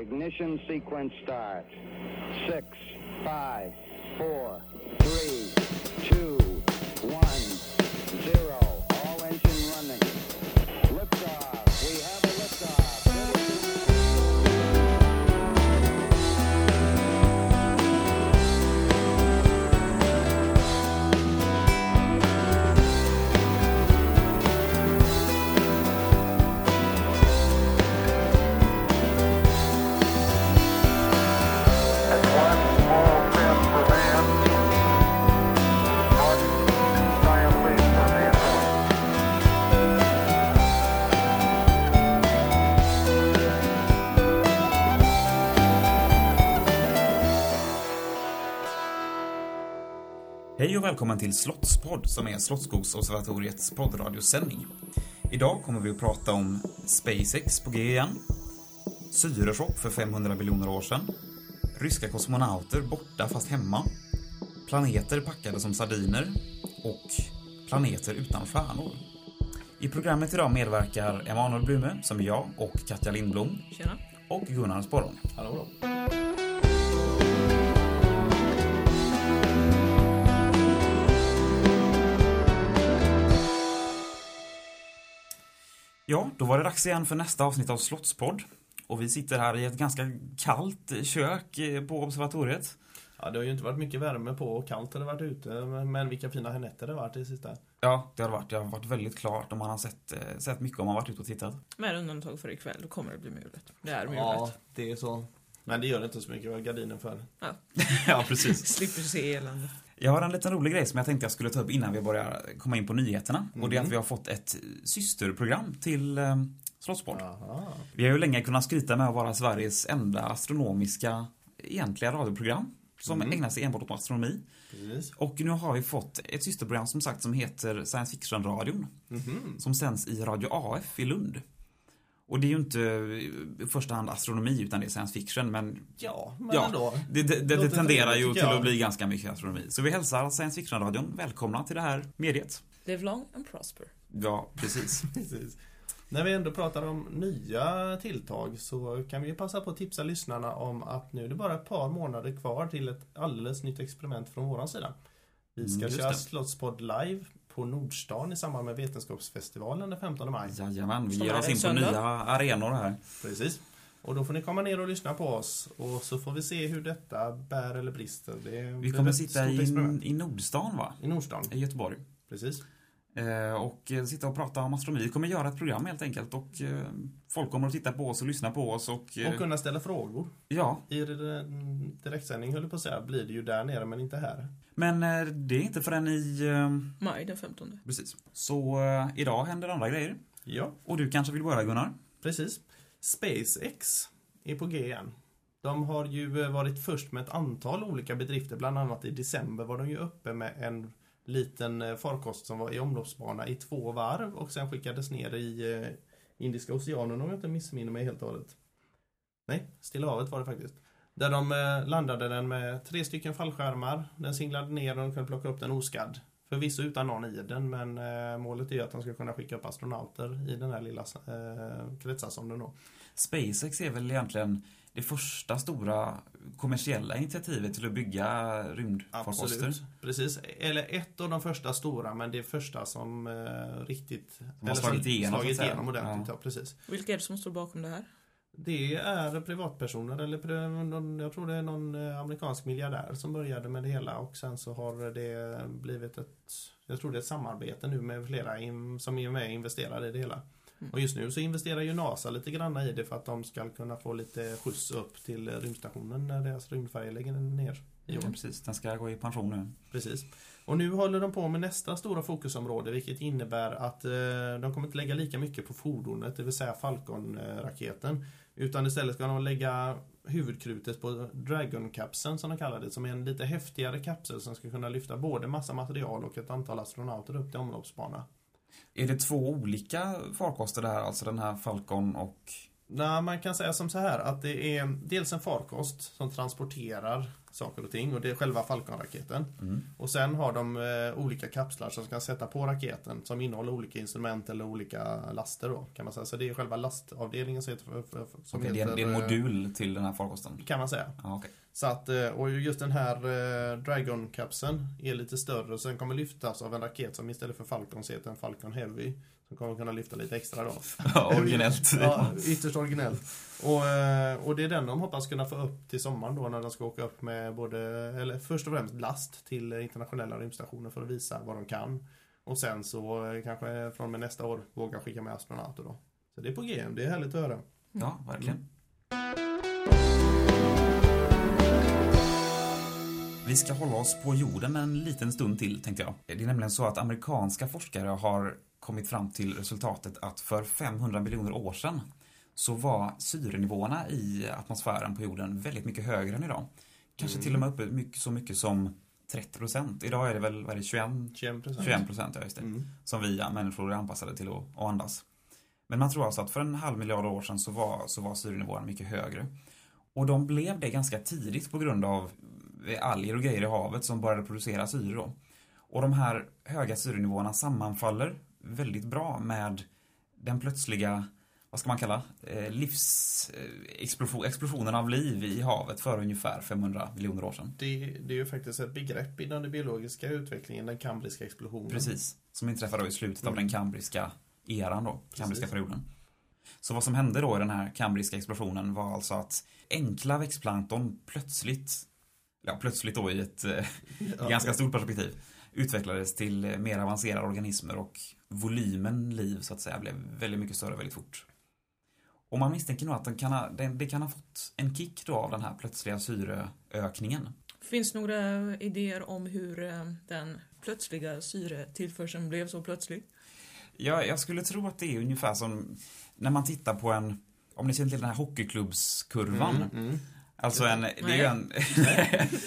Ignition sequence start. Six, five, four, three, Hej och välkommen till Slottspodd som är Slottsskogsobservatoriets poddradiosändning. Idag kommer vi att prata om SpaceX på G igen, syrechock för 500 miljoner år sedan, ryska kosmonauter borta fast hemma, planeter packade som sardiner och planeter utan stjärnor. I programmet idag medverkar Emanuel Blume, som är jag, och Katja Lindblom Tjena. och Gunnar Sporrong. Hallå då. Då var det dags igen för nästa avsnitt av Slottspodd. Och vi sitter här i ett ganska kallt kök eh, på observatoriet. Ja, det har ju inte varit mycket värme på och kallt har det varit ute, men- vilka fina nätter det har varit i sista. Ja, det har det varit. Det har varit väldigt klart och man har sett, eh, sett mycket om man har varit ute och tittat. Med undantag för ikväll, då kommer det bli mulet. Det är mulet. Ja, det är så. Men det gör inte så mycket, vi har gardinen för. ja, precis. Slipper se elände. Jag har en liten rolig grej som jag tänkte jag skulle ta upp innan vi börjar komma in på nyheterna. Och det är att vi har fått ett systerprogram till eh, Slottspodd. Vi har ju länge kunnat skryta med att vara Sveriges enda astronomiska egentliga radioprogram som ägnar sig enbart åt astronomi. Precis. Och nu har vi fått ett systerprogram som sagt som heter Science Fiction-radion. Mhm. Som sänds i Radio AF i Lund. Och det är ju inte i första hand astronomi utan det är science fiction men Ja, men ja, ändå. det, det, det, det tenderar ju till jag. att bli ganska mycket astronomi. Så vi hälsar Science Fiction-radion välkomna till det här mediet. Live long and prosper. Ja, precis. Precis. När vi ändå pratar om nya tilltag så kan vi passa på att tipsa lyssnarna om att nu är det bara ett par månader kvar till ett alldeles nytt experiment från våran sida. Vi ska Mm, köra. Slottspodd live på Nordstan i samband med Vetenskapsfestivalen den 15 maj. Jajamän, vi ger oss in på söndag. nya arenor här. Precis. Och då får ni komma ner och lyssna på oss och så får vi se hur detta bär eller brister. Det Vi kommer sitta i, i Nordstan va? I Nordstan. I Göteborg. Precis. Eh, och eh, sitta och prata om astronomi. Vi kommer göra ett program helt enkelt och eh, folk kommer att titta på oss och lyssna på oss och... Och kunna ställa frågor. Ja, I direktsändning höll jag på att säga, blir det ju där nere men inte här. men det är inte förrän i... Maj den 15. precis. Så idag händer andra grejer. Ja, Och du kanske vill börja Gunnar? precis. SpaceX är på G igen. De har ju varit först med ett antal olika bedrifter, bland annat i december var de ju uppe med en liten eh, farkost som var i omloppsbana i två varv och sen skickades ner i eh, Indiska oceanen om jag inte missminner mig helt och hållet. Nej, Stilla havet var det faktiskt. Där de eh, landade den med tre stycken fallskärmar. Den singlade ner och de kunde plocka upp den oskadd. Förvisso utan någon i den men målet är att de ska kunna skicka upp astronauter i den här lilla eh, kretsarsonden då. SpaceX är väl egentligen det första stora kommersiella initiativet till att bygga rymdfarkoster. Absolut. Precis. Eller ett av de första stora men det första som eh, riktigt har slagit igenom, slagit igenom ordentligt. Ja. Ja. precis. Vilka är det som står bakom det här? Det är privatpersoner eller någon, jag tror det är någon eh, amerikansk miljardär som började med det hela och sen så har det blivit ett jag tror det är ett samarbete nu med flera in, som är med och investerar i det hela. Mm. Och just nu så investerar ju NASA lite grann i det för att de ska kunna få lite skjuts upp till rymdstationen när deras rymdfärja lägger ner år. Ja, precis. Den ska gå i pension nu. Precis. Och nu håller de på med nästa stora fokusområde vilket innebär att eh, de kommer inte lägga lika mycket på fordonet, det vill säga Falcon-raketen. Utan istället ska de lägga huvudkrutet på Dragon-kapseln som de kallar det, som är en lite häftigare kapsel som ska kunna lyfta både massa material och ett antal astronauter upp till omloppsbana. Är det två olika farkoster det här, alltså den här Falcon och Nej, man kan säga som så här att det är dels en farkost som transporterar saker och ting och det är själva Falcon-raketen. Mm. Och sen har de eh, olika kapslar som ska sätta på raketen som innehåller olika instrument eller olika laster då kan man säga. Så det är själva lastavdelningen som heter, som är en, det är en eh, modul till den här farkosten. Kan man säga. Ja, okej. Så att, eh, och just den här eh, Dragon-kapseln är lite större och sen kommer lyftas av en raket som istället för Falcon så heter en Falcon Heavy. Som kommer kunna lyfta lite extra då. Ja, Originellt. Ja, ytterst originellt. Och, eh, och det är den de hoppas kunna få upp till sommaren då när de ska åka upp med både, eller först och främst last till internationella rymdstationer för att visa vad de kan. Och sen så eh, kanske från och med nästa år våga skicka med astronauter då. Så det är på G, det är härligt att höra. Ja, verkligen. Vi ska hålla oss på jorden en liten stund till, tänkte jag. Det är nämligen så att amerikanska forskare har kommit fram till resultatet att för 500 miljoner år sedan så var syrenivåerna i atmosfären på jorden väldigt mycket högre än idag. Kanske till och med uppe mycket, så mycket som 30 procent. Idag är det väl vad är det, 21 21%. 21 procent, ja just det. Mm. Som vi människor är anpassade till att, att andas. Men man tror alltså att för en halv miljard år sedan så var, så var syrenivåerna mycket högre. Och de blev det ganska tidigt på grund av alger och grejer i havet som började producera syre då. Och de här höga syrenivåerna sammanfaller väldigt bra med den plötsliga, vad ska man kalla, eh, livs, eh, explosion, av liv i havet för ungefär 500 miljoner år sedan. Det, det är ju faktiskt ett begrepp inom den biologiska utvecklingen, den kambriska explosionen. Precis. Som inträffade i slutet av Mm. den kambriska eran då, kambriska Precis. perioden. Så vad som hände då i den här kambriska explosionen var alltså att enkla växtplankton plötsligt, ja plötsligt då i ett eh, Ja, ganska stort perspektiv, utvecklades till mer avancerade organismer och volymen liv så att säga blev väldigt mycket större väldigt fort. Och man misstänker nog att den kan ha, den, det kan ha fått en kick då av den här plötsliga syreökningen. Finns några idéer om hur eh, den plötsliga syretillförseln blev så plötslig? Ja, jag skulle tro att det är ungefär som när man tittar på en, om ni känner till den här hockeyklubbskurvan. Mm, mm. Alltså en, det är Nej. ju en...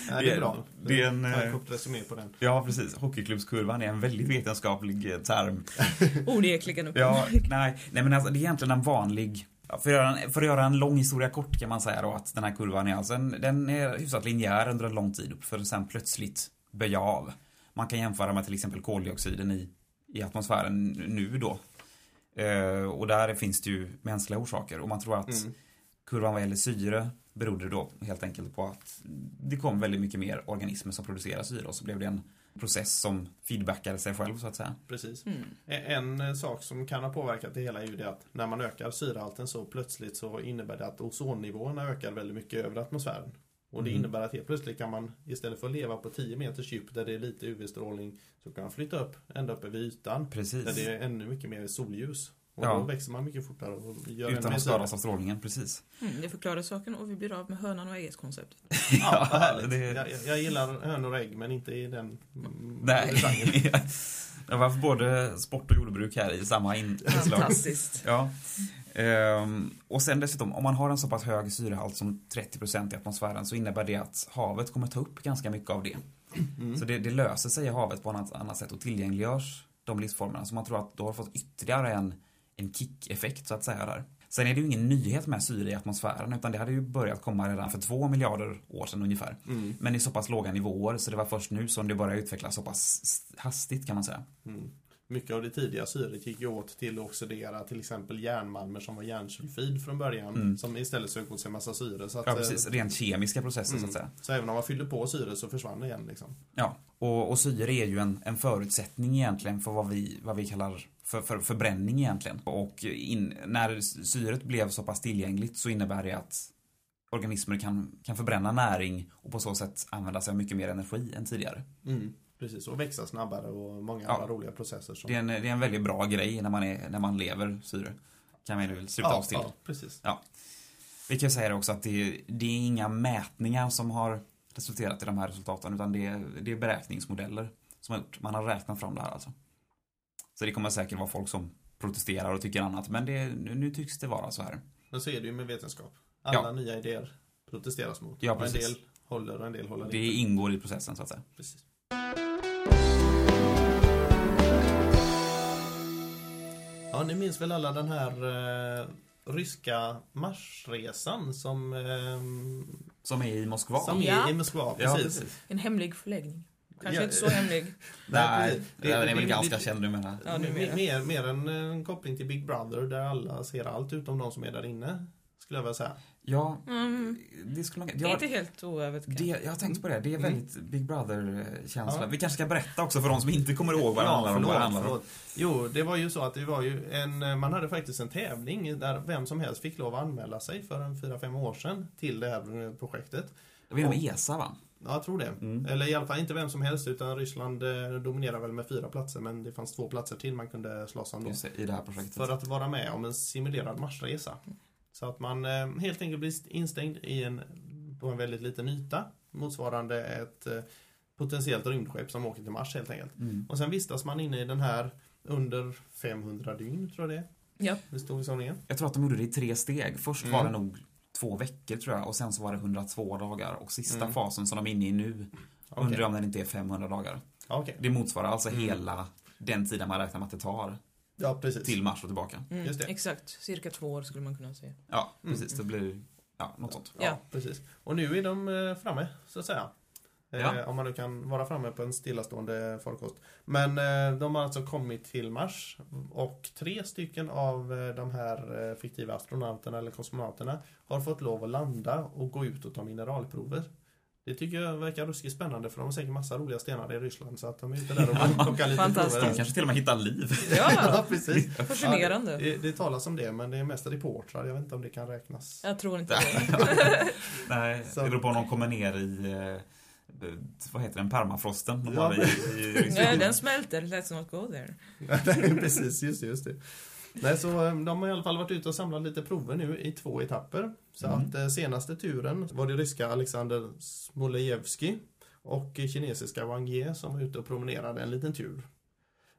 Ja, det är bra. Det är en, Ta eh, en kort resumé på den. Ja, precis. Hockeyklubbskurvan är en väldigt vetenskaplig eh, term. Onekligen upp. Ja, nej, nej men alltså det är egentligen en vanlig för, att göra en, för att göra en lång historia kort kan man säga då att den här kurvan är alltså en, den är hyfsat linjär under en lång tid för att sen plötsligt böja av. Man kan jämföra med till exempel koldioxiden i, i atmosfären nu då. Eh, och där finns det ju mänskliga orsaker och man tror att Mm. kurvan vad gäller syre berodde då helt enkelt på att det kom väldigt mycket mer organismer som producerar syre och så blev det en process som feedbackade sig själv så att säga. Precis. Mm. En eh, sak som kan ha påverkat det hela är ju det att när man ökar syrehalten så plötsligt så innebär det att ozonnivåerna ökar väldigt mycket över atmosfären. Och det Mm. innebär att helt plötsligt kan man istället för att leva på 10 meters djup där det är lite UV-strålning så kan man flytta upp ända upp över ytan Precis. där det är ännu mycket mer solljus. Och Ja. då växer man mycket fortare och gör Utan att skadas av strålningen, precis. Mm, det förklarar saken och vi blir av med hönan och ägget konceptet. Ja, härligt. det- Jag, jag- jag gillar hönor och ägg men inte i den mm, Nej. genren. Det var både sport och jordbruk här i samma in- inslag. Fantastiskt. Ja. Ehm, och sen dessutom, om man har en så pass hög syrehalt som 30% i atmosfären så innebär det att havet kommer ta upp ganska mycket av det. Mm. Så det, det löser sig i havet på annat, annat sätt och tillgängliggörs de livsformerna. Så man tror att då har fått ytterligare en, en kick-effekt så att säga där. Sen är det ju ingen nyhet med syre i atmosfären utan det hade ju börjat komma redan för två miljarder år sedan ungefär. Mm. Men i så pass låga nivåer så det var först nu som det började utvecklas så pass hastigt kan man säga. Mm. Mycket av det tidiga syret gick ju åt till att oxidera till exempel järnmalmer som var järnsulfid från början. Mm. Som istället sög åt sig massa syre. Så att, Ja precis, eh, rent kemiska processer så mm. att säga. Så även om man fyllde på syre så försvann det igen liksom. Ja, och, och syre är ju en, en förutsättning egentligen för vad vi, vad vi kallar för, för förbränning egentligen. Och in, när syret blev så pass tillgängligt så innebär det att organismer kan, kan förbränna näring och på så sätt använda sig av mycket mer energi än tidigare. Mm. Precis, och växa snabbare och många Ja. andra roliga processer. Som... Det är, en, det är en väldigt bra grej när man, är, när man lever syre. Kan vi väl sluta ja, oss till. Ja, precis. Vi kan säga det också att det, det är inga mätningar som har resulterat i de här resultaten utan det är, det är beräkningsmodeller som har gjort. Man har räknat fram det här alltså. Så det kommer säkert vara folk som protesterar och tycker annat men det, nu, nu tycks det vara så här. Men så är det ju med vetenskap. Alla Ja. nya idéer protesteras mot. Ja, och en precis. del håller och en del håller Det inte. ingår i processen så att säga. Precis. Ja, ni minns väl alla den här eh, ryska Marsresan som, ehm, Som är i Moskva. som Ja. är i Moskva. Ja, Precis. precis. En hemlig förläggning. Kanske Ja. inte så hemlig. Nej, precis. det, den är väl det- ganska det- känd numera. Ja, nu mer, mer. mer, mer en, en koppling till Big Brother där alla ser allt utom de som är där inne. Skulle jag vilja säga. Ja, Mm, det skulle man... det är Ja, inte helt oövertänkt. det, jag har tänkt på det. Det är väldigt Big Brother-känsla. Ja. Vi kanske ska berätta också för de som inte kommer ihåg vad det handlar om. Vad det handlar om. Jo, det var ju så att det var ju en, man hade faktiskt en tävling där vem som helst fick lov att anmäla sig för en 4-5 år sedan till det här projektet. Det var inom ESA va? Ja, jag tror det. Mm. Eller i alla fall inte vem som helst utan Ryssland eh, dominerar väl med fyra platser men det fanns två platser till man kunde slåss om då. Just det, i det här projektet. För att vara med om en simulerad Marsresa. Så att man eh, helt enkelt blir instängd i en, på en väldigt liten yta motsvarande ett eh, potentiellt rymdskepp som åker till Mars helt enkelt. Mm. Och sen vistas man inne i den här under 500 dygn tror jag det är. Ja. Det stod i såningen. Jag tror att de gjorde det i tre steg. Först Mm. var det nog två veckor tror jag och sen så var det 102 dagar. Och sista Mm. fasen som de är inne i nu Okej. undrar jag om den inte är 500 dagar. Okej. Det motsvarar alltså Mm. hela den tiden man räknar med att det tar Ja, precis. till Mars och tillbaka. Mm, Just det. Exakt, cirka två år skulle man kunna säga. Ja, Mm. precis. Det blir ja, något sånt. Ja, Ja. precis. Och nu är de eh, framme, så att säga. Eh, Ja. Om man nu kan vara framme på en stillastående farkost. Men eh, de har alltså kommit till Mars och tre stycken av eh, de här eh, fiktiva astronauterna eller kosmonauterna har fått lov att landa och gå ut och ta mineralprover. Det tycker jag verkar ruskigt spännande för de har säkert massa roliga stenar i Ryssland så att de är ute där och plockar lite Fantastiskt. De prover. kanske till och med hittar liv. Ja, Ja, precis. fascinerande. Ja, det, det talas om det men det är mest reportrar. Jag vet inte om det kan räknas. Jag tror inte det. Nej, Så- det beror på om de kommer ner i eh, vad heter den, permafrosten de Ja, har i, i Nej, Ryssland. den smälter, let's not go there. Nej, precis, just det, just det. Nej, så eh, de har i alla fall varit ute och samlat lite prover nu i två etapper. Så Mm. att eh, senaste turen var det ryska Alexander Smolejevskij och kinesiska Wang Ye som var ute och promenerade en liten tur.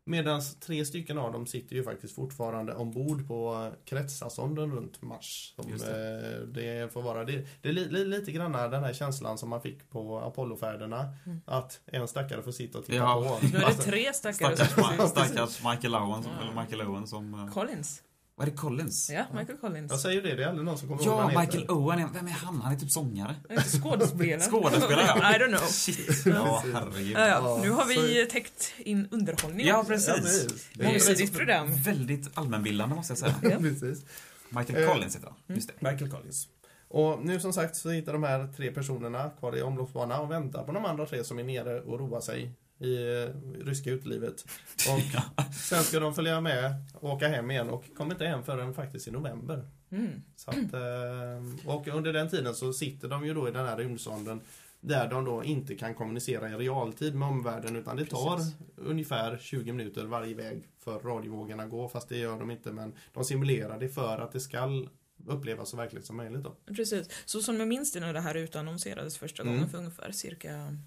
Medan tre stycken av dem sitter ju faktiskt fortfarande ombord på kretsarsonden runt Mars. Som, Just det. det får vara det. Det är li, li, lite grann den här känslan som man fick på Apollofärderna. Mm. Att en stackare får sitta och titta Ja. på. Nu är det Alltså, tre stackare som Stackars, stackars Michael Owen, som, Ja. eller Michael Owen som... eh, Collins. Vad är det, Collins? Ja, Michael Collins. Jag säger det, det är aldrig någon som kommer ihåg Ja, vad han heter. Michael Owen, är- vem är han? Han är typ sångare. Inte Skådespelare. Skådespelare, ja. I don't know. Shit. Ja, herregud. Ja, ja. Nu har vi så- täckt in underhållning. Ja, precis. Ja, precis. Det är Mångsidigt program. Väldigt allmänbildande måste jag säga. Ja. precis. Michael Eh, Collins heter han. Just det. Michael Collins. Och nu som sagt så hittar de här tre personerna kvar i omloppsbana och väntar på de andra tre som är nere och roar sig i eh, ryska utelivet. Och sen ska de följa med och åka hem igen och kommer inte hem förrän faktiskt i november. Mm. Så att, eh, och under den tiden så sitter de ju då i den här rymdsonden där de då inte kan kommunicera i realtid med omvärlden utan det tar Precis. ungefär 20 minuter varje väg för radiovågorna gå fast det gör de inte men de simulerar det för att det ska upplevas så verkligt som möjligt då. Precis. Så som jag minns det när det här utannonserades första Mm. gången för ungefär cirka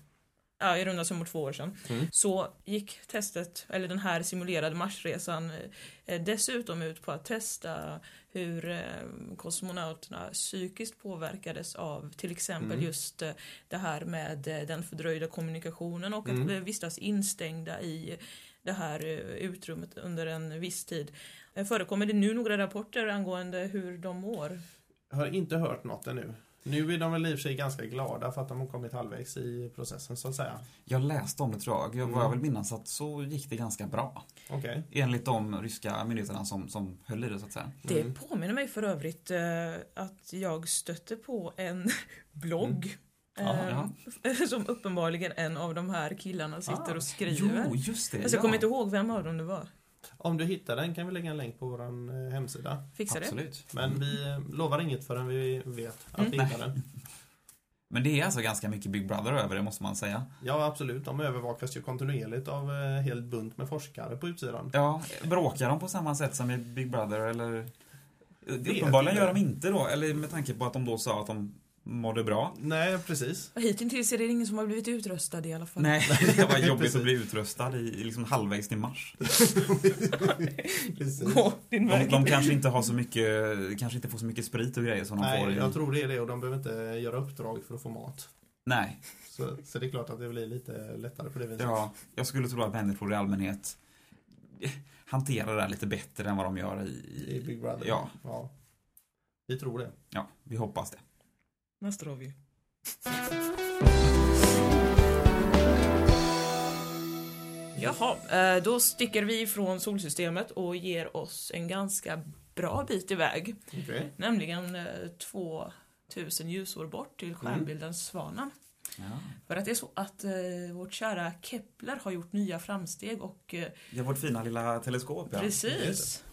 Ja, i runda som två år sedan. Mm. Så gick testet, eller den här simulerade Marsresan eh, dessutom ut på att testa hur eh, kosmonauterna psykiskt påverkades av till exempel Mm. just eh, det här med den fördröjda kommunikationen och Mm. att eh, vistas instängda i det här utrymmet under en viss tid. Förekommer det nu några rapporter angående hur de mår? Jag har inte hört något ännu. Nu är de väl i och för sig ganska glada för att de har kommit halvvägs i processen så att säga. Jag läste om det tror jag. Jag Mm. jag vill minnas att så gick det ganska bra. Okej. Enligt de ryska myndigheterna som, som höll i det så att säga. Det Mm. påminner mig för övrigt eh, att jag stötte på en blogg Ja, eh, som uppenbarligen en av de här killarna sitter Ah. och skriver. Jo, just det. Alltså, jag ja. kommer inte ihåg vem av dem det var. Om du hittar den kan vi lägga en länk på vår eh, hemsida. Fixa det. Absolut. Men vi eh, lovar inget förrän vi vet att Mm. vi hittar den. Men det är alltså ganska mycket Big Brother över det måste man säga. Ja, absolut. De övervakas ju kontinuerligt av eh, helt bunt med forskare på utsidan. Ja, bråkar de på samma sätt som i Big Brother eller? Uppenbarligen gör de inte då, eller med tanke på att de då sa att de mådde bra. Nej, precis. Och Hittills är det ingen som har blivit utröstad i alla fall. Nej, det var jobbigt att bli utröstad i, i liksom halvvägs till mars. precis. Gå din De, väg. de kanske inte har så mycket, kanske inte får så mycket sprit och grejer som de får Nej, jag tror det är det och de behöver inte göra uppdrag för att få mat. Nej, Så, så det är klart att det blir lite lättare på det viset. ja, jag skulle tro att människor i allmänhet hanterar det här lite bättre än vad de gör i... I Big Brother. Ja. ja. Vi tror det. Ja, vi hoppas det. Nästa har vi. Jaha, eh, då sticker vi från solsystemet och ger oss en ganska bra bit iväg. Okej. Nämligen eh, 2000 ljusår bort till stjärnbilden Svanen. Ja. För att det är så att eh, vårt kära Kepler har gjort nya framsteg och eh, är vårt fina lilla teleskop, ja. precis eh,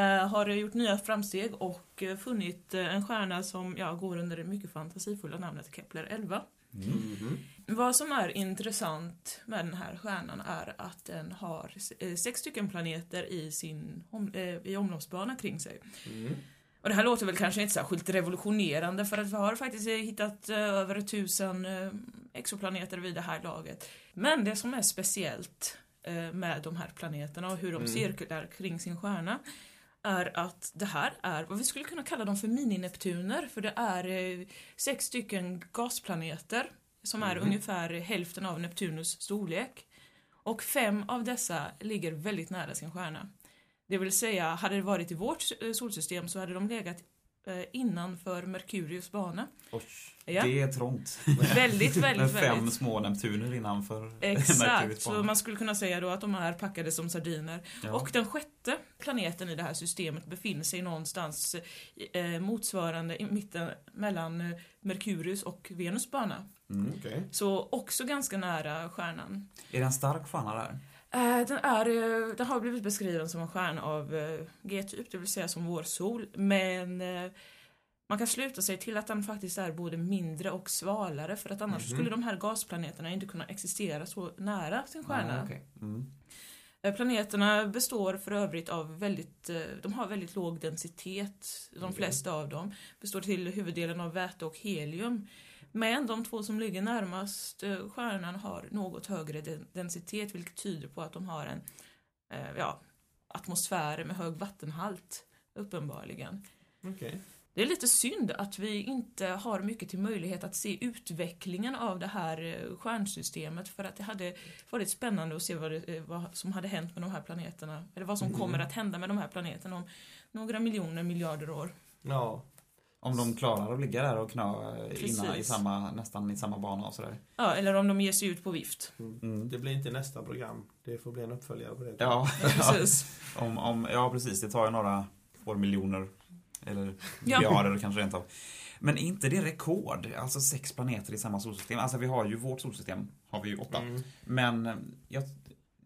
har gjort nya framsteg och eh, funnit eh, en stjärna som ja, går under det mycket fantasifulla namnet Kepler 11. Mm. Vad som är intressant med den här stjärnan är att den har eh, sex stycken planeter i sin om, eh, i omloppsbana kring sig. Mm. Och det här låter väl kanske inte särskilt revolutionerande för att vi har faktiskt eh, hittat eh, över tusen eh, exoplaneter vid det här laget. Men det som är speciellt eh, med de här planeterna och hur de Mm. cirklar kring sin stjärna är att det här är vad vi skulle kunna kalla dem för mini-Neptuner för det är eh, sex stycken gasplaneter som är Mhm. ungefär hälften av Neptunus storlek. Och fem av dessa ligger väldigt nära sin stjärna. Det vill säga, hade det varit i vårt solsystem så hade de legat innanför Merkurius bana. Oj, Ja. det är trångt. Väldigt, väldigt, fem väldigt. små Neptuner innanför Exakt, Merkurius så bana. man skulle kunna säga då att de är packade som sardiner. Ja. Och den sjätte planeten i det här systemet befinner sig någonstans eh, motsvarande i mitten mellan eh, Merkurius och Venus bana. Mm. Okej. Så också ganska nära stjärnan. Är det en stark stjärna där? Eh, Den, är, eh, den har blivit beskriven som en stjärna av eh, G-typ, det vill säga som vår sol. Men man kan sluta sig till att den faktiskt är både mindre och svalare för att annars Mhm. skulle de här gasplaneterna inte kunna existera så nära sin stjärna. Ah, okej. mm. Planeterna består för övrigt av väldigt, de har väldigt låg densitet, de flesta av dem. Består till huvuddelen av väte och helium. Men de två som ligger närmast eh, stjärnan har något högre den- densitet vilket tyder på att de har en eh, ja, atmosfär med hög vattenhalt, uppenbarligen. Okej. Det är lite synd att vi inte har mycket till möjlighet att se utvecklingen av det här eh, stjärnsystemet för att det hade varit spännande att se vad, det, vad som hade hänt med de här planeterna. Eller vad som Mm. kommer att hända med de här planeterna om några miljoner miljarder år. Ja. Om de klarar att ligga där och knö eh, innan, i samma, nästan i samma bana och sådär. Ja, eller om de ger sig ut på vift. Mm. Det blir inte nästa program. Det får bli en uppföljare på det. Ja, Precis. om, om, ja, precis. Det tar ju några år miljoner. Eller Ja. miljarder kanske rent av. Men är inte det rekord? Alltså sex planeter i samma solsystem. Alltså vi har ju vårt solsystem, har vi ju åtta. Mm. Men eh, jag,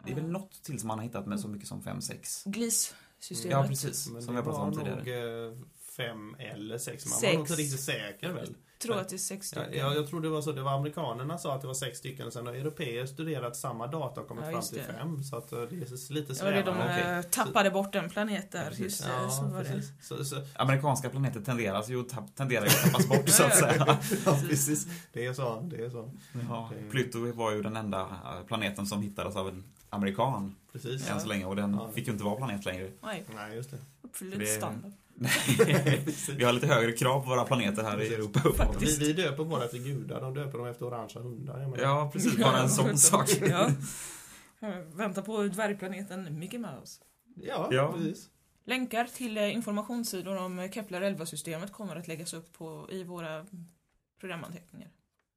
det är väl något till som man har hittat med så mycket som fem, sex. GLIS-systemet. Ja, precis. Men som vi har pratat om tidigare. nog eh, fem eller sex. Man Sex. var nog inte riktigt säker väl? tror att det är sex Ja, stycken. jag, jag tror det var så. Det var amerikanerna sa att det var sex stycken. Sen har europeer studerat samma data och kommit Ja, fram till det. fem. Så att eh, det är lite Ja, det de svävande. eh, tappade bort en planet där. Precis. Just det, Ja, så var det. Så, så, Amerikanska planeter tenderas ju att tenderar att tappas bort så att säga. ja, precis. Det är så. Det är så. Ja, Pluto var ju den enda eh, planeten som hittades av en amerikan Precis. än så länge och den Ja. fick ju inte vara planet längre. Nej, Nej, just det. uppfyllde inte standard. vi har lite högre krav på våra planeter här i Europa. Vi, vi döper bara efter gudar. De döper dem efter orangea hundar. Ja, precis. Bara en sån sak. Ja. Eh, Vänta på dvärgplaneten Mickey Mouse. Ja, Ja. precis. Länkar till eh, informationssidor om Kepler 11-systemet kommer att läggas upp på, i våra programanteckningar.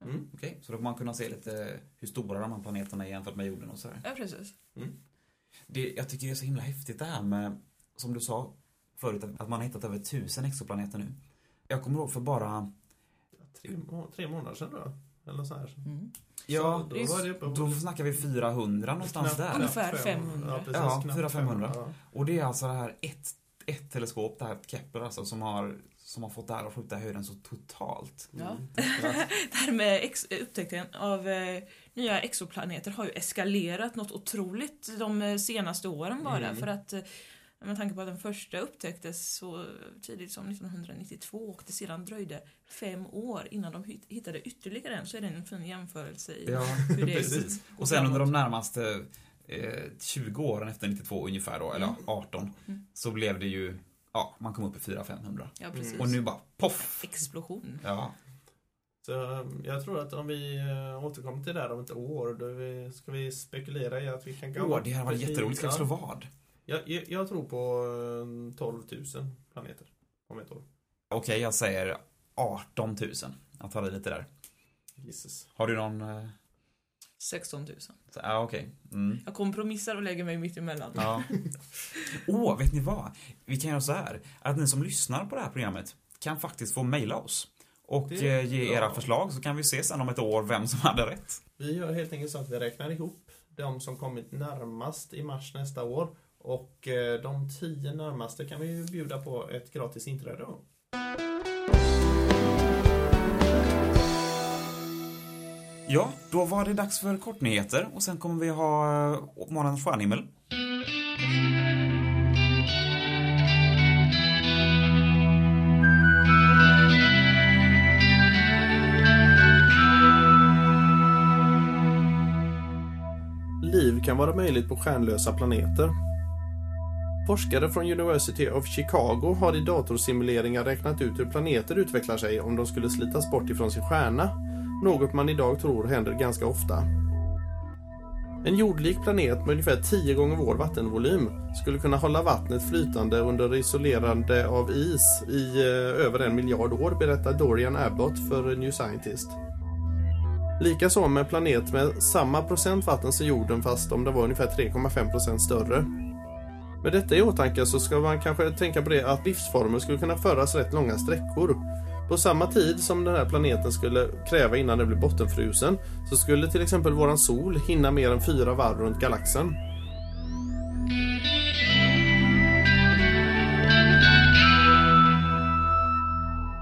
Mm. Okej, så då kommer man kunna se lite hur stora de här planeterna är jämfört med jorden och sådär. Ja, precis. Det, jag tycker det är så himla häftigt det här med, som du sa förut, att man har hittat över tusen exoplaneter nu. Jag kommer ihåg för bara, Tre, må- tre månader sedan då? Eller så här. Mm. ja, Så då var det på då snackar vi 400 någonstans knappt- där. Ungefär fem- 500. Ja, Ja, knappt 400-500. Ja. Och det är alltså det här ett, ett teleskop, det här Kepler alltså, som har, som har fått det här att skjuta höjden så totalt. Ja. Mm. Det här med upptäckten av eh, nya exoplaneter har ju eskalerat något otroligt de eh, senaste åren bara. Mm. För att eh, med tanke på att den första upptäcktes så tidigt som 1992 och det sedan dröjde fem år innan de hitt- hittade ytterligare en så är det en fin jämförelse i Ja, hur det precis. Och sen under de närmaste eh, 20 åren efter 92 ungefär då, eller Mm. 18, Mm. så blev det ju, ja, man kom upp i 400-500. Ja, precis. Och nu bara poff! Explosion. Ja, Så um, jag tror att om vi uh, återkommer till det där om ett år, då vi, ska vi spekulera i att vi kan Åh, det här var jätteroligt. Ska vi ja. slå vad? Jag, jag, jag tror på um, 12 000 planeter om ett år. Okej, jag säger 18 000. Jag tar i lite där. Jesus. Har du någon... eh, 16 000. så- Ja, okej. Mm. Jag kompromissar och lägger mig mitt emellan. Ja. Åh, vet ni vad? Vi kan göra så här. Att ni som lyssnar på det här programmet kan faktiskt få mejla oss. Och Det- eh, ge era ja. förslag så kan vi se sen om ett år vem som hade rätt. Vi gör helt enkelt så att vi räknar ihop de som kommit närmast i mars nästa år. Och eh, de tio närmaste kan vi ju bjuda på ett gratis inträde. Ja, då var det dags för kortnyheter och sen kommer vi ha eh, Månadens stjärnhimmel. Liv kan vara möjligt på stjärnlösa planeter. Forskare från University of Chicago har i datorsimuleringar räknat ut hur planeter utvecklar sig om de skulle slitas bort ifrån sin stjärna, något man idag tror händer ganska ofta. En jordlik planet med ungefär 10 gånger vår vattenvolym skulle kunna hålla vattnet flytande under isolerande av is i eh, över en miljard år, berättar Dorian Abbott för New Scientist. Likaså med en planet med samma procent vatten som jorden fast om den var ungefär 3,5 procent större. Med detta i åtanke så ska man kanske tänka på det att livsformer skulle kunna föras rätt långa sträckor. På samma tid som den här planeten skulle kräva innan den blir bottenfrusen så skulle till exempel våran sol hinna mer än fyra varv runt galaxen.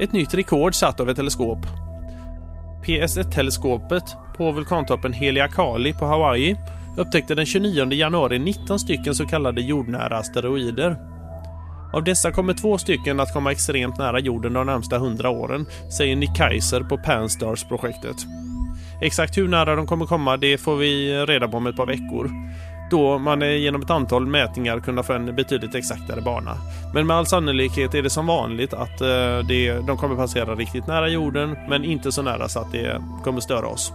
Ett nytt rekord satt av ett teleskop. PS1-teleskopet på vulkantoppen Heliakali på Hawaii upptäckte den 29 januari 19 stycken så kallade jordnära asteroider. Av dessa kommer två stycken att komma extremt nära jorden de närmsta 100 åren, säger Nick Kaiser på Panstars-projektet. Exakt hur nära de kommer komma det får vi reda på om ett par veckor. Då man genom ett antal mätningar kunna få en betydligt exaktare bana. Men med all sannolikhet är det som vanligt att eh, det, de kommer passera riktigt nära jorden men inte så nära så att det kommer störa oss.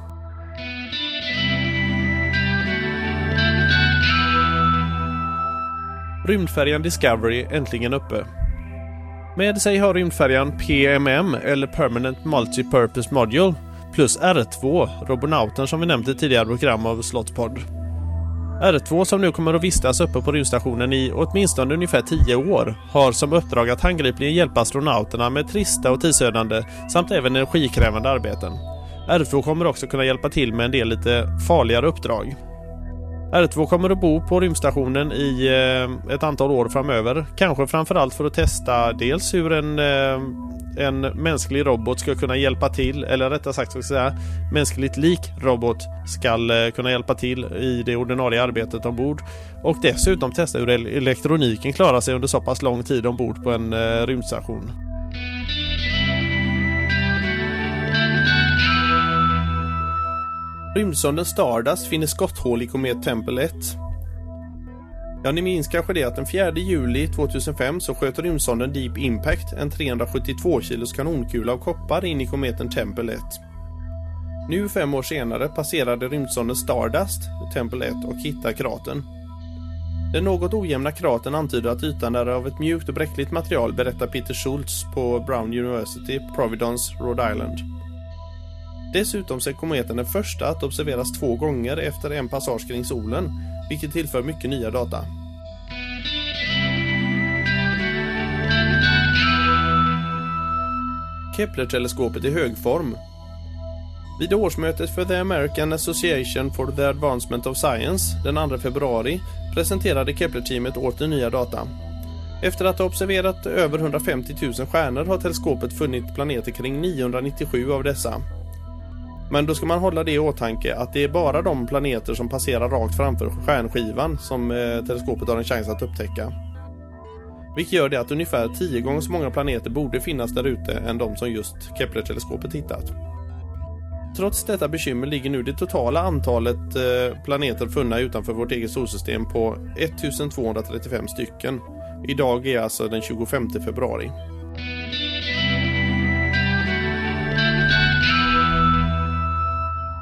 Rymdfärjan Discovery äntligen uppe. Med sig har rymdfärjan PMM eller Permanent Multipurpose Module plus R2, robonauten som vi nämnt i tidigare program av Slottspodd. R2 som nu kommer att vistas uppe på rymdstationen i åtminstone ungefär 10 år har som uppdrag att handgripligen hjälpa astronauterna med trista och tidsödande samt även energikrävande arbeten. R2 kommer också kunna hjälpa till med en del lite farligare uppdrag. R2 kommer att bo på rymdstationen i eh, ett antal år framöver. Kanske framförallt för att testa dels hur en, eh, en mänsklig robot ska kunna hjälpa till, eller rättare sagt ska jag säga mänskligt lik robot ska eh, kunna hjälpa till i det ordinarie arbetet ombord. Och dessutom testa hur elektroniken klarar sig under så pass lång tid ombord på en rymdstation. Rymdsonden Stardust finner skotthål i komet Tempel 1. Ja, ni minns kanske det att den 4 juli 2005 så sköt rymdsonden Deep Impact en 372 kilos kanonkula av koppar in i kometen Tempel 1. Nu fem år senare passerade rymdsonden Stardust Tempel 1 och hittade kratern. Den något ojämna kratern antyder att ytan är av ett mjukt och bräckligt material berättar Peter Schultz på Brown University, Providence, Rhode Island. Dessutom så är kometen den första att observeras två gånger efter en passage kring solen, vilket tillför mycket nya data. Kepler-teleskopet i högform. Vid årsmötet för The American Association for the Advancement of Science den 2 februari presenterade Kepler-teamet åter nya data. Efter att ha observerat över 150 000 stjärnor har teleskopet funnit planeter kring 997 av dessa. Men då ska man hålla det i åtanke att det är bara de planeter som passerar rakt framför stjärnskivan som eh, teleskopet har en chans att upptäcka. Vilket gör det att ungefär 10 gånger så många planeter borde finnas där ute än de som just Kepler-teleskopet hittat. Trots detta bekymmer ligger nu det totala antalet eh, planeter funna utanför vårt eget solsystem på 1235 stycken. Idag är alltså den 25 februari.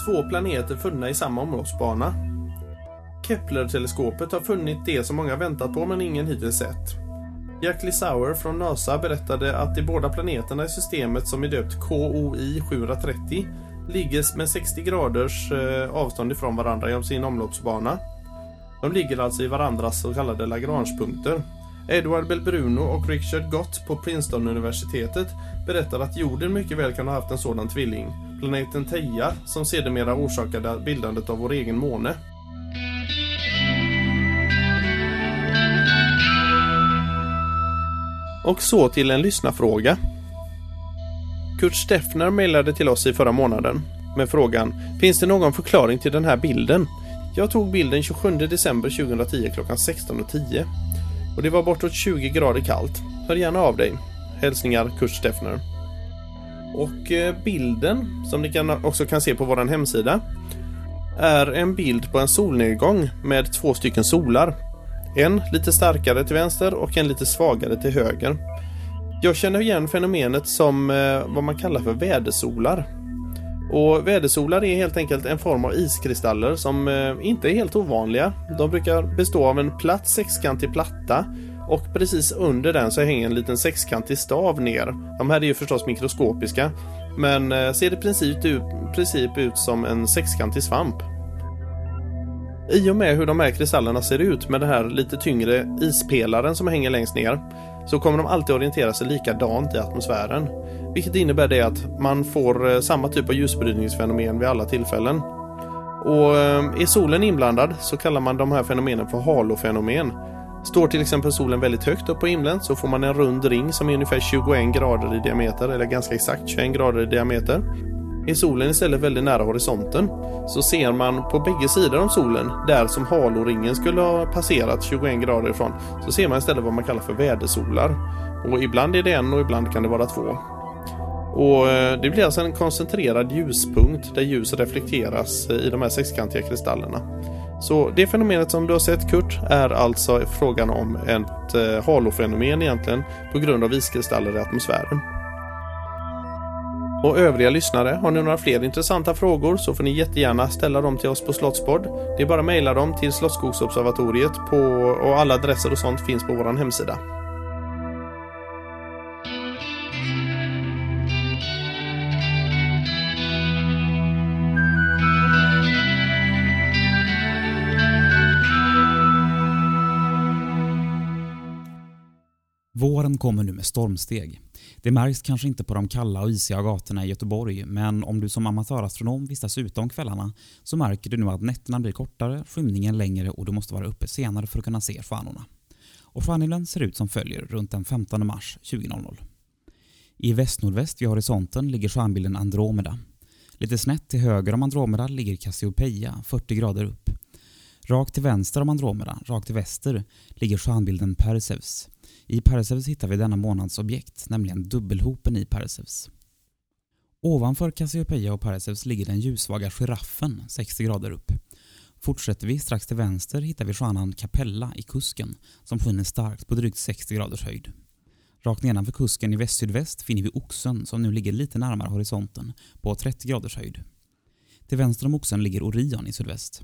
Två planeter funna i samma omloppsbana. Kepler-teleskopet har funnit det som många väntat på men ingen hittills sett. Jack Lissauer från NASA berättade att de båda planeterna i systemet som är döpt KOI 730 ligger med 60 graders eh, avstånd ifrån varandra genom sin omloppsbana. De ligger alltså i varandras så kallade Lagrangepunkter. Edward Belbruno och Richard Gott på Princeton-universitetet berättar att jorden mycket väl kan ha haft en sådan tvilling, planeten Theia, som sedermera orsakade bildandet av vår egen måne. Och så till en lyssnarfråga. Kurt Steffner mejlade till oss i förra månaden med frågan Finns det någon förklaring till den här bilden? Jag tog bilden 27 december 2010 klockan 16.10 och det var bortåt 20 grader kallt. Hör gärna av dig. Hälsningar Kurt Steffner. Och eh, bilden, som ni kan, också kan se på vår hemsida, är en bild på en solnedgång med två stycken solar. En lite starkare till vänster och en lite svagare till höger. Jag känner igen fenomenet som eh, vad man kallar för vädersolar. Och vädersolar är helt enkelt en form av iskristaller som eh, inte är helt ovanliga. De brukar bestå av en platt sexkantig platta och precis under den så hänger en liten sexkantig stav ner. De här är ju förstås mikroskopiska men eh, ser i princip ut, princip ut som en sexkantig svamp. I och med hur de här kristallerna ser ut med den här lite tyngre ispelaren som hänger längst ner så kommer de alltid orientera sig likadant i atmosfären. Vilket innebär det att man får eh, samma typ av ljusbrytningsfenomen vid alla tillfällen. Och eh, är solen inblandad så kallar man de här fenomenen för halofenomen. Står till exempel solen väldigt högt upp på himlen så får man en rund ring som är ungefär 21 grader i diameter, eller ganska exakt 21 grader i diameter. Är solen istället väldigt nära horisonten så ser man på bägge sidor om solen, där som haloringen skulle ha passerat 21 grader ifrån, så ser man istället vad man kallar för vädersolar. Och ibland är det en och ibland kan det vara två. Och eh, Det blir alltså en koncentrerad ljuspunkt där ljus reflekteras eh, i de här sexkantiga kristallerna. Så det fenomenet som du har sett Kurt är alltså frågan om ett eh, halofenomen egentligen på grund av iskristaller i atmosfären. Och övriga lyssnare, har ni några fler intressanta frågor så får ni jättegärna ställa dem till oss på Slottspodd. Det är bara att mejla dem till Slottsskogsobservatoriet på, och alla adresser och sånt finns på vår hemsida. Våren kommer nu med stormsteg. Det märks kanske inte på de kalla och isiga gatorna i Göteborg, men om du som amatörastronom vistas ute om kvällarna så märker du nu att nätterna blir kortare, skymningen längre och du måste vara uppe senare för att kunna se stjärnorna. Och stjärnhimlen ser ut som följer runt den 15 mars 20.00. I västnordväst vid horisonten ligger stjärnbilden Andromeda. Lite snett till höger om Andromeda ligger Cassiopeia 40 grader upp. Rakt till vänster om Andromeda, rakt till väster, ligger stjärnbilden Perseus i Perseus hittar vi denna månads objekt, nämligen dubbelhopen i Perseus. Ovanför Cassiopeia och Perseus ligger den ljussvaga giraffen 60 grader upp. Fortsätter vi strax till vänster hittar vi stjärnan Capella i kusken som skiner starkt på drygt 60 graders höjd. Rakt nedanför kusken i västsydväst finner vi oxen som nu ligger lite närmare horisonten på 30 graders höjd. Till vänster om oxen ligger Orion i sydväst.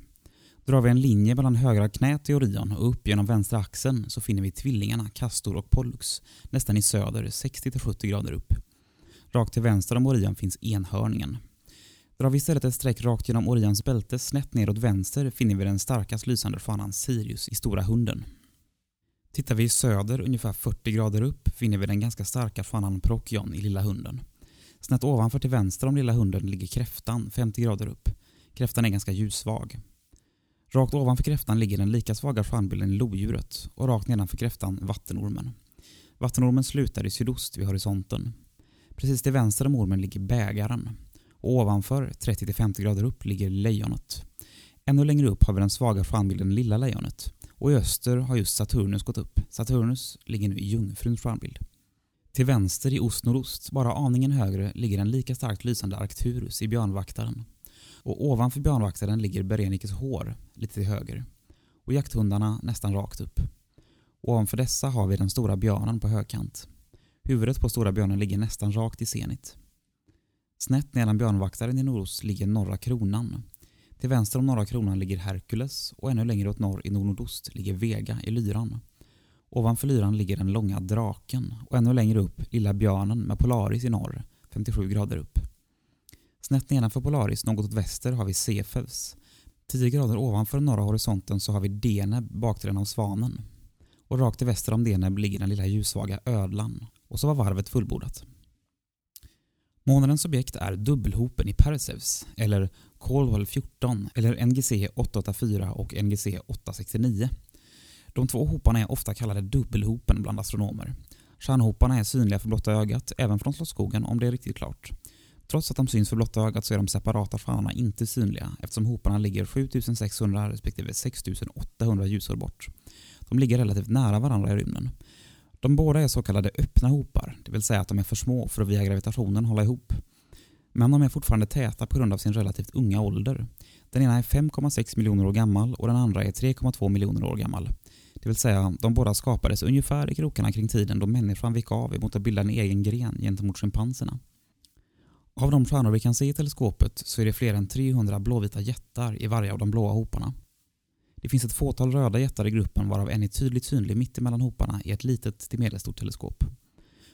Drar vi en linje mellan högra knät i Orion och upp genom vänstra axeln så finner vi tvillingarna Castor och Pollux nästan i söder 60-70 grader upp. Rakt till vänster om Orion finns enhörningen. Drar vi istället ett streck rakt genom Orions bälte snett neråt vänster finner vi den starkast lysande fanan Sirius i Stora hunden. Tittar vi i söder ungefär 40 grader upp finner vi den ganska starka fanan Procyon i Lilla hunden. Snett ovanför till vänster om Lilla hunden ligger kräftan 50 grader upp. Kräftan är ganska ljussvag. Rakt ovanför kräftan ligger den lika svaga stjärnbilden lodjuret och rakt nedanför kräftan vattenormen. Vattenormen slutar i sydost vid horisonten. Precis till vänster om ormen ligger bägaren och ovanför, 30-50 grader upp, ligger lejonet. Ännu längre upp har vi den svaga stjärnbilden Lilla lejonet och i öster har just Saturnus gått upp. Saturnus ligger nu i Jungfruns stjärnbild. Till vänster i ost-nordost, bara aningen högre, ligger en lika starkt lysande Arcturus i Björnvaktaren och ovanför björnvaktaren ligger Berenikes hår lite till höger och jakthundarna nästan rakt upp. Ovanför dessa har vi den stora björnen på högkant. Huvudet på stora björnen ligger nästan rakt i zenit. Snett nedan björnvaktaren i nordost ligger norra kronan. Till vänster om norra kronan ligger Herkules och ännu längre åt norr i nordnordost ligger Vega i Lyran. Ovanför lyran ligger den långa draken och ännu längre upp lilla björnen med Polaris i norr, 57 grader upp. Snett nedanför Polaris, något åt väster, har vi Cepheus. 10 grader ovanför norra horisonten så har vi Deneb, bakdelen av Svanen. Och rakt till väster om Deneb ligger den lilla ljussvaga Ödlan. Och så var varvet fullbordat. Månadens objekt är dubbelhopen i Perseus, eller Caldwell 14, eller NGC 884 och NGC 869. De två hoparna är ofta kallade dubbelhopen bland astronomer. Stjärnhoparna är synliga för blotta ögat, även från Slottsskogen om det är riktigt klart. Trots att de syns för blotta ögat så är de separata stjärnorna inte synliga eftersom hoparna ligger 7600 respektive 6800 ljusår bort. De ligger relativt nära varandra i rymden. De båda är så kallade öppna hopar, det vill säga att de är för små för att via gravitationen hålla ihop. Men de är fortfarande täta på grund av sin relativt unga ålder. Den ena är 5,6 miljoner år gammal och den andra är 3,2 miljoner år gammal. Det vill säga, de båda skapades ungefär i krokarna kring tiden då människan vek av emot att bilda en egen gren gentemot schimpanserna. Av de stjärnor vi kan se i teleskopet så är det fler än 300 blåvita jättar i varje av de blåa hoparna. Det finns ett fåtal röda jättar i gruppen varav en är tydligt synlig mitt emellan hoparna i ett litet till medelstort teleskop.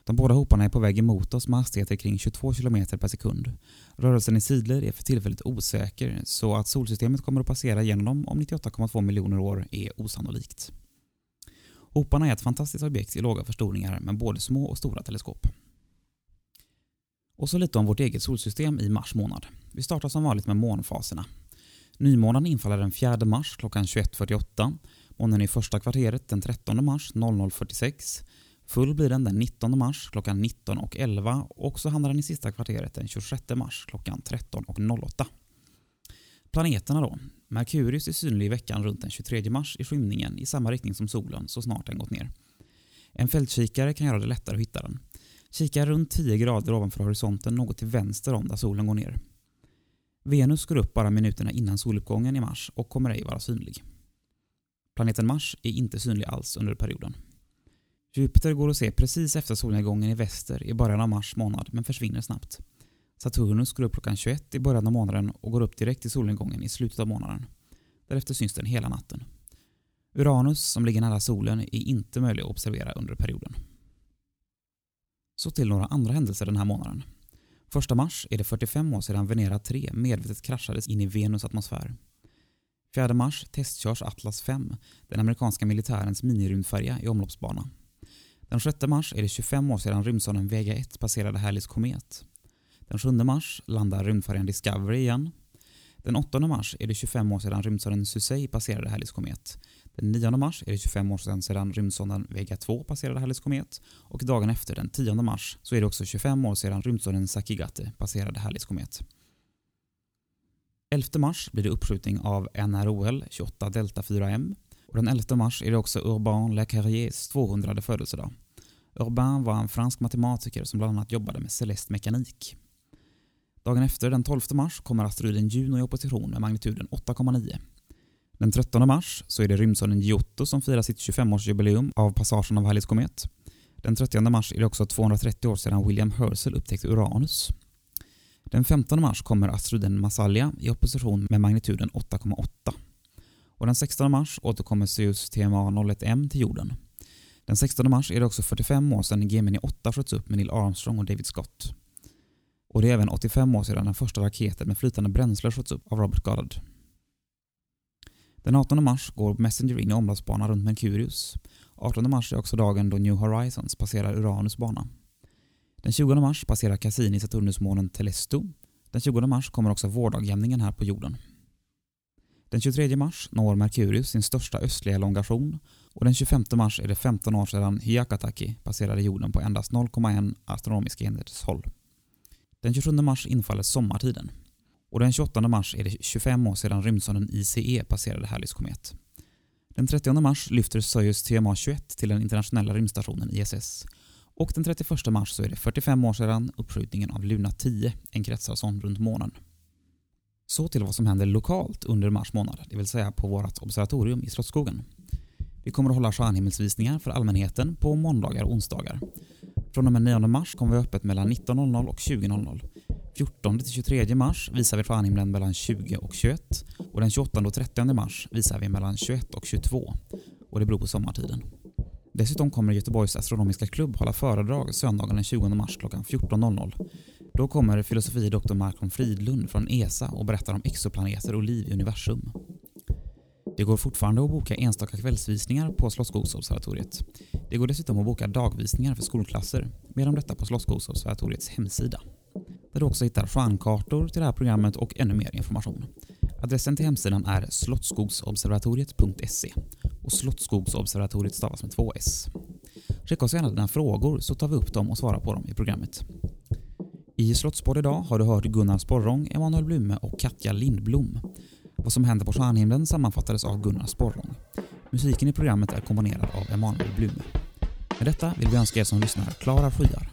De båda hoparna är på väg emot oss med hastigheter kring 22 km per sekund. Rörelsen i sidled är för tillfället osäker så att solsystemet kommer att passera genom dem om 98,2 miljoner år är osannolikt. Hoparna är ett fantastiskt objekt i låga förstoringar med både små och stora teleskop. Och så lite om vårt eget solsystem i mars månad. Vi startar som vanligt med månfaserna. Nymånen infaller den 4 mars klockan 21.48. Månen är i första kvarteret den 13 mars 00.46. Full blir den den 19 mars klockan 19.11 och så hamnar den i sista kvarteret den 26 mars klockan 13.08. Planeterna då. Merkurius är synlig i veckan runt den 23 mars i skymningen i samma riktning som solen så snart den gått ner. En fältkikare kan göra det lättare att hitta den. Kika runt 10 grader ovanför horisonten något till vänster om där solen går ner. Venus går upp bara minuterna innan soluppgången i mars och kommer ej vara synlig. Planeten Mars är inte synlig alls under perioden. Jupiter går att se precis efter solnedgången i väster i början av mars månad men försvinner snabbt. Saturnus går upp klockan 21 i början av månaden och går upp direkt i solnedgången i slutet av månaden. Därefter syns den hela natten. Uranus, som ligger nära solen, är inte möjlig att observera under perioden. Så till några andra händelser den här månaden. 1 mars är det 45 år sedan Venera 3 medvetet kraschades in i Venus atmosfär. 4 mars testkörs Atlas 5, den amerikanska militärens minirymdfärja i omloppsbana. Den 6 mars är det 25 år sedan rymdsonden Vega 1 passerade Halleys komet. Den 7 mars landar rymdfärjan Discovery igen. Den 8 mars är det 25 år sedan rymdsonden Susei passerade Halleys komet. Den 9 mars är det 25 år sedan, sedan rymdsonden Vega 2 passerade Halleys komet och dagen efter, den 10 mars, så är det också 25 år sedan rymdsonden Sakigate passerade Halleys komet. 11 mars blir det uppskjutning av NROL 28 Delta 4M och den 11 mars är det också Urbain Le Carriers 200 födelsedag. Urbain var en fransk matematiker som bland annat jobbade med celest mekanik. Dagen efter, den 12 mars, kommer asteroiden Juno i opposition med magnituden 8,9. Den 13 mars så är det rymdsonden Giotto som firar sitt 25-årsjubileum av passagen av Halleys komet. Den 30 mars är det också 230 år sedan William Herschel upptäckte Uranus. Den 15 mars kommer asteroiden Massalia i opposition med magnituden 8,8. Och den 16 mars återkommer Zeus TMA 01M till jorden. Den 16 mars är det också 45 år sedan Gemini 8 sköts upp med Neil Armstrong och David Scott. Och det är även 85 år sedan den första raketen med flytande bränsle sköts upp av Robert Goddard. Den 18 mars går Messenger in i omloppsbana runt Merkurius. 18 mars är också dagen då New Horizons passerar Uranus bana. Den 20 mars passerar Cassini Saturnusmånen Telesto. Den 20 mars kommer också vårdagjämningen här på jorden. Den 23 mars når Merkurius sin största östliga elongation och den 25 mars är det 15 år sedan Hyakataki passerade jorden på endast 0,1 astronomiska enheters håll. Den 27 mars infaller sommartiden och den 28 mars är det 25 år sedan rymdsonden ICE passerade Halleys komet. Den 30 mars lyfter Soyuz TMA-21 till den internationella rymdstationen ISS och den 31 mars så är det 45 år sedan uppskjutningen av Luna 10, en kretsarson runt månen. Så till vad som händer lokalt under mars månad, det vill säga på vårt observatorium i Slottsskogen. Vi kommer att hålla stjärnhimmelsvisningar för allmänheten på måndagar och onsdagar. Från och med 9 mars kommer vi öppet mellan 19.00 och 20.00. 14-23 mars visar vi stjärnhimlen mellan 20 och 21 och den 28 och 30 mars visar vi mellan 21 och 22 och det beror på sommartiden. Dessutom kommer Göteborgs astronomiska klubb hålla föredrag söndagen den 20 mars klockan 14.00. Då kommer filosofie doktor Malcolm Fridlund från ESA och berättar om exoplaneter och liv i universum. Det går fortfarande att boka enstaka kvällsvisningar på Slottsskogsobservatoriet. Det går dessutom att boka dagvisningar för skolklasser, mer om detta på Slottsskogsobservatoriets hemsida. Där du också hittar stjärnkartor till det här programmet och ännu mer information. Adressen till hemsidan är slottskogsobservatoriet.se och Slottsskogsobservatoriet stavas med två s. Skicka oss gärna dina frågor så tar vi upp dem och svarar på dem i programmet. I Slottspodd idag har du hört Gunnar Sporrong, Emanuel Blume och Katja Lindblom. Vad som händer på stjärnhimlen sammanfattades av Gunnar Sporrong. Musiken i programmet är komponerad av Emanuel Blume. Med detta vill vi önska er som lyssnar klara skyar.